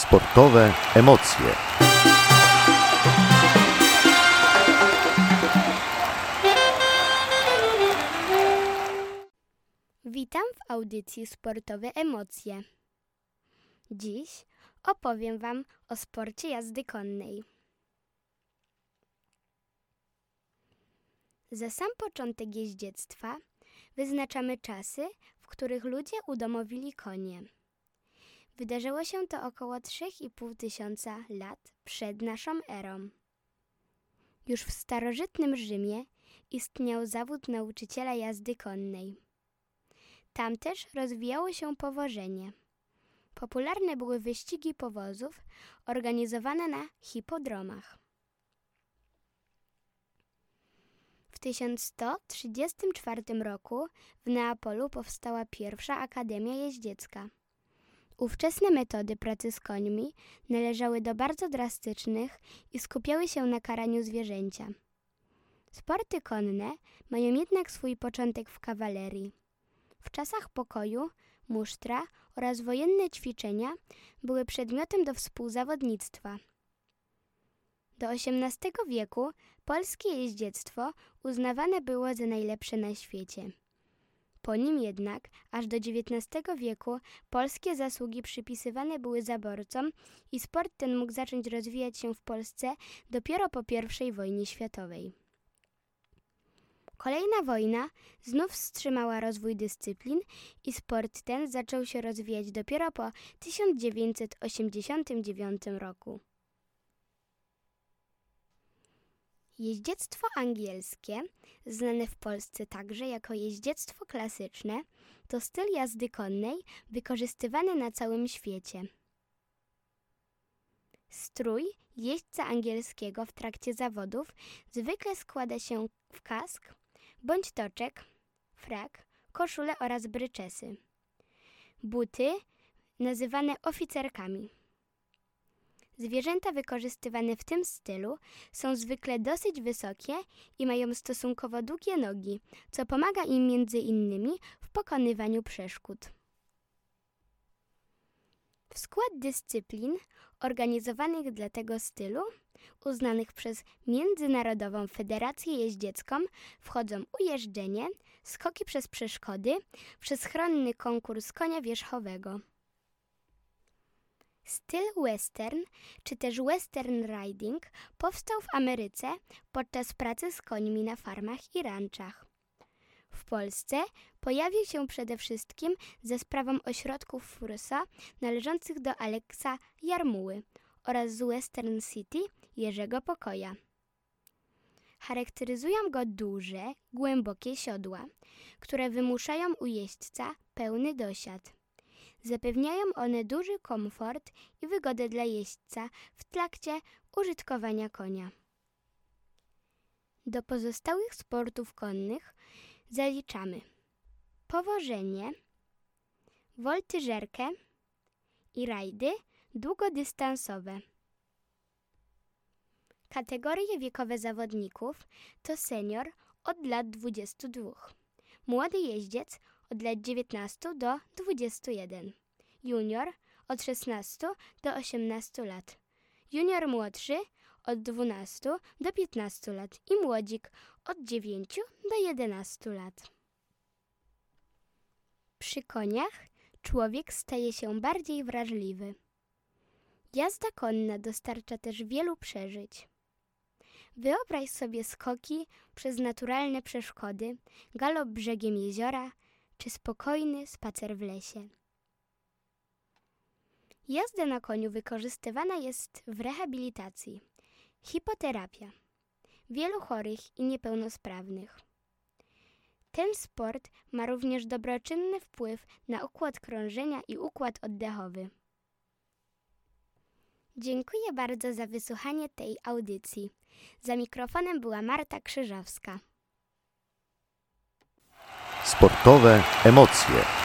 Sportowe emocje. Witam w audycji Sportowe Emocje. Dziś opowiem Wam o sporcie jazdy konnej. Za sam początek jeździectwa wyznaczamy czasy, w których ludzie udomowili konie. Wydarzyło się to około 3,5 tysiąca lat przed naszą erą. Już w starożytnym Rzymie istniał zawód nauczyciela jazdy konnej. Tam też rozwijało się powożenie. Popularne były wyścigi powozów organizowane na hipodromach. W 1134 roku w Neapolu powstała pierwsza Akademia Jeździecka. Ówczesne metody pracy z końmi należały do bardzo drastycznych i skupiały się na karaniu zwierzęcia. Sporty konne mają jednak swój początek w kawalerii. W czasach pokoju musztra oraz wojenne ćwiczenia były przedmiotem do współzawodnictwa. Do XVIII wieku polskie jeździectwo uznawane było za najlepsze na świecie. Po nim jednak, aż do XIX wieku, polskie zasługi przypisywane były zaborcom i sport ten mógł zacząć rozwijać się w Polsce dopiero po I wojnie światowej. Kolejna wojna znów wstrzymała rozwój dyscyplin i sport ten zaczął się rozwijać dopiero po 1989 roku. Jeździectwo angielskie, znane w Polsce także jako jeździectwo klasyczne, to styl jazdy konnej wykorzystywany na całym świecie. Strój jeźdźca angielskiego w trakcie zawodów zwykle składa się w kask bądź toczek, frak, koszulę oraz bryczesy. Buty nazywane oficerkami. Zwierzęta wykorzystywane w tym stylu są zwykle dosyć wysokie i mają stosunkowo długie nogi, co pomaga im między innymi w pokonywaniu przeszkód. W skład dyscyplin organizowanych dla tego stylu, uznanych przez Międzynarodową Federację Jeździecką, wchodzą ujeżdżenie, skoki przez przeszkody, wszechstronny konkurs konia wierzchowego. Styl western, czy też western riding, powstał w Ameryce podczas pracy z końmi na farmach i ranczach. W Polsce pojawił się przede wszystkim ze sprawą ośrodków Fursa należących do Aleksa Jarmuły oraz z Western City Jerzego Pokoja. Charakteryzują go duże, głębokie siodła, które wymuszają u jeźdźca pełny dosiad. Zapewniają one duży komfort i wygodę dla jeźdźca w trakcie użytkowania konia. Do pozostałych sportów konnych zaliczamy powożenie, woltyżerkę i rajdy długodystansowe. Kategorie wiekowe zawodników to senior od lat 22, młody jeździec od lat 19 do 21, junior od 16 do 18 lat, junior młodszy od 12 do 15 lat i młodzik od 9 do 11 lat. Przy koniach człowiek staje się bardziej wrażliwy. Jazda konna dostarcza też wielu przeżyć. Wyobraź sobie skoki przez naturalne przeszkody, galop brzegiem jeziora czy spokojny spacer w lesie. Jazda na koniu wykorzystywana jest w rehabilitacji, hipoterapia, wielu chorych i niepełnosprawnych. Ten sport ma również dobroczynny wpływ na układ krążenia i układ oddechowy. Dziękuję bardzo za wysłuchanie tej audycji. Za mikrofonem była Marta Krzyżowska. Sportowe emocje.